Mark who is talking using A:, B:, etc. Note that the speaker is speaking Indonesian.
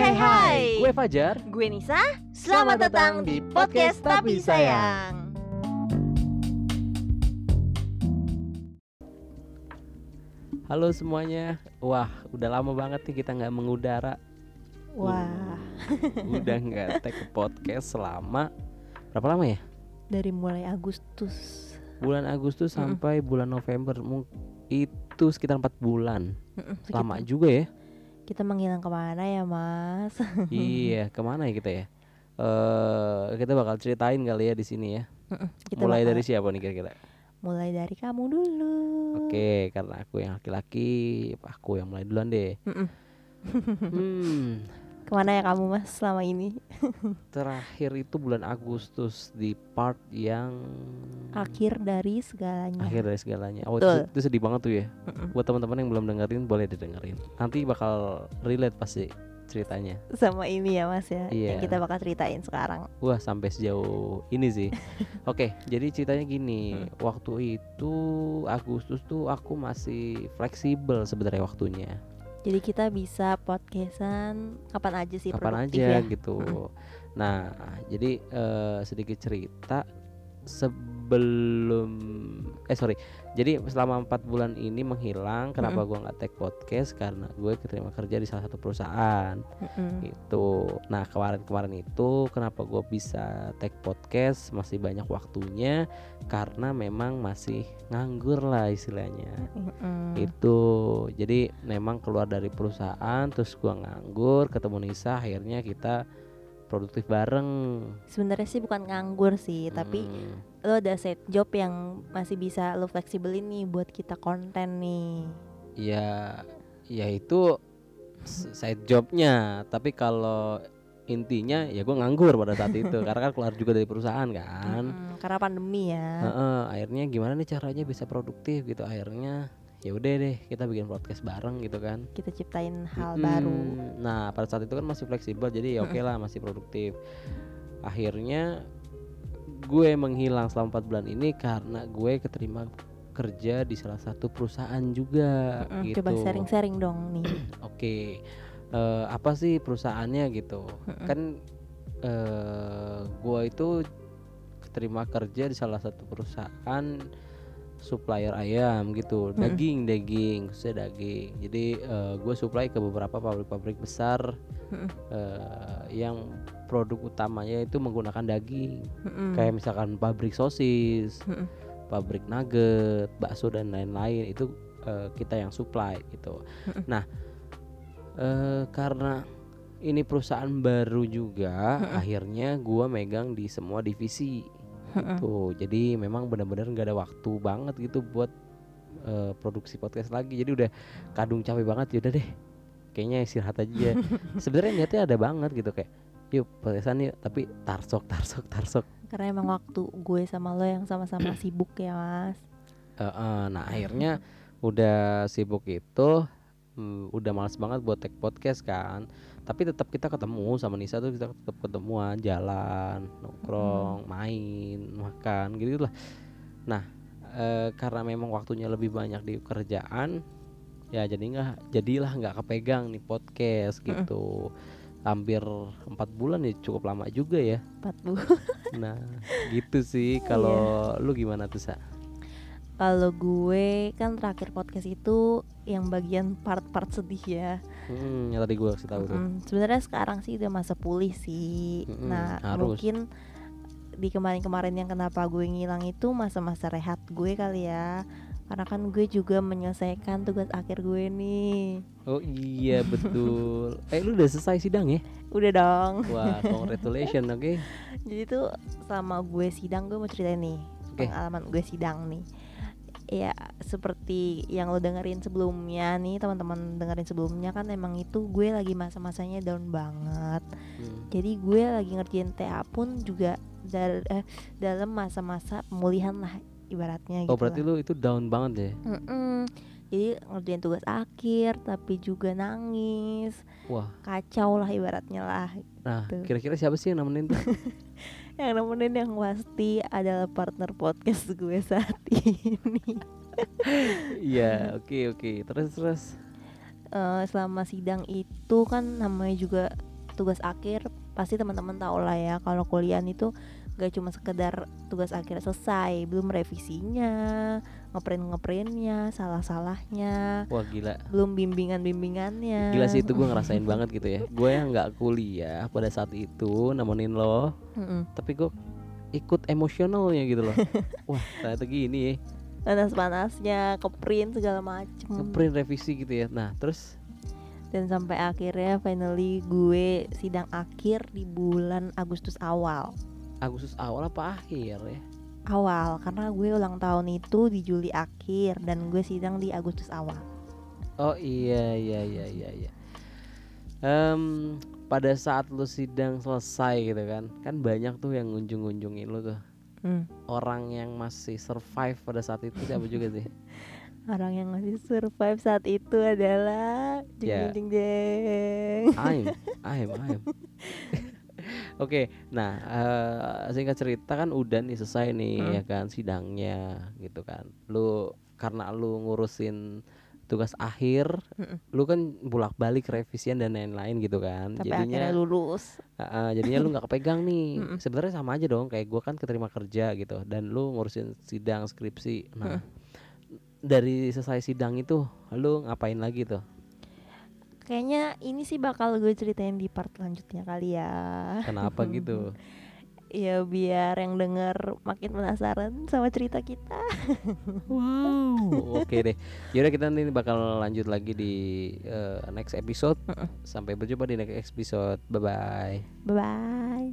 A: hai hai.
B: Gue Fajar.
A: Gue Nisa. Selamat, datang di podcast Tapi Sayang.
B: Halo semuanya. Wah, udah lama banget nih kita nggak mengudara.
A: Wah,
B: Udah nggak tag podcast selama berapa lama ya?
A: dari mulai Agustus.
B: Bulan Agustus
A: Mm-mm.
B: sampai bulan November. Itu sekitar empat bulan.
A: Mm-mm,
B: Lama juga ya.
A: Kita menghilang ke mana ya Mas?
B: iya, ke mana ya kita ya? Eh, kita bakal ceritain kali ya di sini ya.
A: Kita
B: Mulai
A: bakal-
B: dari siapa nih kira-kira?
A: mulai dari kamu dulu.
B: Oke, karena aku yang laki-laki, aku yang mulai duluan deh. Hmm,
A: Ke mana ya kamu Mas selama ini?
B: terakhir itu bulan Agustus di part yang
A: Akhir dari segalanya.
B: akhir dari segalanya. Oh, itu, itu sedih banget tuh ya.
A: Mm-mm.
B: Buat teman-teman yang belum dengerin boleh didengerin. Nanti bakal relate pasti ceritanya.
A: Sama ini ya Mas ya.
B: Iya.
A: Yang kita bakal ceritain sekarang.
B: Wah, sampai sejauh ini sih. Oke, jadi ceritanya gini.
A: Hmm.
B: Waktu itu Agustus tuh aku masih fleksibel sebenarnya waktunya.
A: Jadi kita bisa podcastan kapan aja sih
B: Kapan
A: produktif
B: aja
A: ya.
B: gitu. Nah, jadi eh, sedikit cerita sebelum eh sorry. Jadi selama empat bulan ini menghilang. Kenapa gua nggak take podcast? Karena gue keterima kerja di salah satu perusahaan.
A: Mm-mm.
B: itu nah kemarin-kemarin itu kenapa gue bisa take podcast masih banyak waktunya karena memang masih nganggur lah istilahnya
A: Mm-mm.
B: itu jadi memang keluar dari perusahaan terus gua nganggur ketemu Nisa akhirnya kita produktif bareng.
A: Sebenarnya sih bukan nganggur sih, tapi
B: Hmm,
A: lo ada set job yang masih bisa lo fleksibelin nih buat kita konten nih.
B: ya ya itu side jobnya. Tapi kalau intinya ya gue nganggur pada saat itu karena kan keluar juga dari perusahaan kan.
A: Mm-mm, karena pandemi ya.
B: Heeh, akhirnya gimana nih caranya bisa produktif gitu? Akhirnya ya udah deh kita bikin podcast bareng gitu kan
A: Kita ciptain hal
B: Mm-mm.
A: baru.
B: nah pada saat itu kan masih fleksibel jadi ya oke lah masih produktif akhirnya gue menghilang selama 4 bulan ini karena gue keterima kerja di salah satu perusahaan juga
A: Mm-mm,
B: gitu
A: Coba sharing-sharing dong nih.
B: oke Eh, apa sih perusahaannya gitu
A: Mm-mm.
B: kan eh gua itu terima kerja di salah satu perusahaan supplier ayam gitu
A: Mm-mm.
B: daging daging khususnya daging jadi eh, gue supply ke beberapa pabrik-pabrik besar
A: Mm-mm.
B: eh, yang produk utamanya itu menggunakan daging
A: Mm-mm.
B: kayak misalkan pabrik sosis
A: Mm-mm.
B: pabrik nugget bakso dan lain-lain itu eh, kita yang supply gitu
A: Mm-mm.
B: nah eh, karena ini perusahaan baru juga
A: Mm-mm.
B: akhirnya gua megang di semua divisi. Tuh jadi memang benar-benar nggak ada waktu banget gitu buat eh, produksi podcast lagi. Jadi udah kadung capek banget ya udah deh kayaknya istirahat aja. Sebenarnya niatnya ada banget gitu kayak yuk podcastan yuk. Tapi tarsok tarsok tarsok.
A: Karena emang waktu gue sama lo yang sama-sama sibuk ya mas.
B: Eh, eh, nah akhirnya udah sibuk itu mm, udah males banget buat take podcast kan tapi tetap kita ketemu sama Nisa tuh kita tetap ketemuan jalan nongkrong main makan gitu lah nah eh, karena memang waktunya lebih banyak di kerjaan ya jadi nggak jadilah nggak kepegang nih podcast gitu. Hampir empat bulan ya cukup lama juga ya.
A: 40
B: nah gitu sih. Kalau lu gimana tuh sa?
A: Kalau gue kan terakhir podcast itu yang bagian part-part sedih ya.
B: Hmm, yang tadi gue kasih tahu tuh.
A: Mm, Sebenarnya sekarang sih udah masa pulih sih.
B: Mm-mm,
A: nah
B: harus.
A: mungkin di kemarin-kemarin yang kenapa gue ngilang itu masa-masa rehat gue kali ya. Karena kan gue juga menyelesaikan tugas akhir gue nih.
B: Oh iya betul. eh lu udah selesai sidang ya?
A: Udah dong.
B: Wah, congratulations, oke.
A: Jadi tuh selama gue sidang gue mau ceritain nih
B: Oke.
A: pengalaman gue sidang nih. Ya seperti yang lo dengerin sebelumnya nih teman-teman dengerin sebelumnya kan emang itu gue lagi masa-masanya down banget.
B: Hmm.
A: Jadi gue lagi ngerjain TA pun juga dal- eh, dalam masa-masa pemulihan lah ibaratnya gitu.
B: Oh berarti
A: lah.
B: lu itu down banget ya?
A: Mm-mm. Jadi ngerjain tugas akhir tapi juga nangis,
B: Wah,
A: kacau lah ibaratnya lah.
B: nah
A: Tuh.
B: kira-kira siapa sih yang nemenin tuh?
A: Yang nemenin yang pasti adalah partner podcast gue saat ini.
B: Iya, oke oke. Terus terus.
A: Eh, selama sidang itu kan namanya juga tugas akhir pasti teman-teman tahu lah ya kalau kuliah itu gak cuma sekedar tugas akhir selesai belum revisinya ngeprint ngeprintnya salah salahnya
B: wah gila.
A: belum bimbingan bimbingannya
B: gila sih itu gue ngerasain banget gitu ya. Gue yang nggak kuliah pada saat itu nemenin lo tapi gue ikut emosionalnya gitu loh. Wah ternyata gini ya.
A: Panas-panasnya ke print segala macem.
B: Ngeprint revisi gitu ya. Nah terus?
A: Dan sampai akhirnya finally gue sidang akhir di bulan Agustus awal
B: Agustus awal apa akhir ya?
A: Awal karena gue ulang tahun itu di Juli akhir dan gue sidang di Agustus awal.
B: Oh iya iya iya iya iya. Em, pada saat lu sidang selesai gitu kan kan banyak tuh yang ngunjung-ngunjungin lu tuh.
A: Hmm.
B: orang yang masih survive pada saat itu siapa juga sih?
A: Orang yang masih survive saat itu adalah
B: Ya.
A: jeng jeng jeng
B: Aim Aim Aim Oke, nah eh, singkat cerita kan udah nih selesai nih
A: Hmm.
B: ya kan sidangnya gitu kan. Lu karena lu ngurusin tugas akhir,
A: Mm-mm.
B: lu kan bolak-balik revisian dan lain-lain gitu kan.
A: akhirnya
B: jadinya
A: lulus
B: Heeh, jadinya lu nggak kepegang nih.
A: Mm-mm.
B: Sebenarnya sama aja dong kayak gua kan keterima kerja gitu dan lu ngurusin sidang skripsi. Nah, dari selesai sidang itu lu ngapain lagi tuh?
A: Kayaknya ini sih bakal gue ceritain di part selanjutnya kali ya
B: Kenapa gitu?
A: ya biar yang denger makin penasaran sama cerita kita
B: Wow. Oke deh. Yaudah kita nanti bakal lanjut lagi di eh, next episode. Sampai berjumpa di next episode. Bye bye.
A: bye bye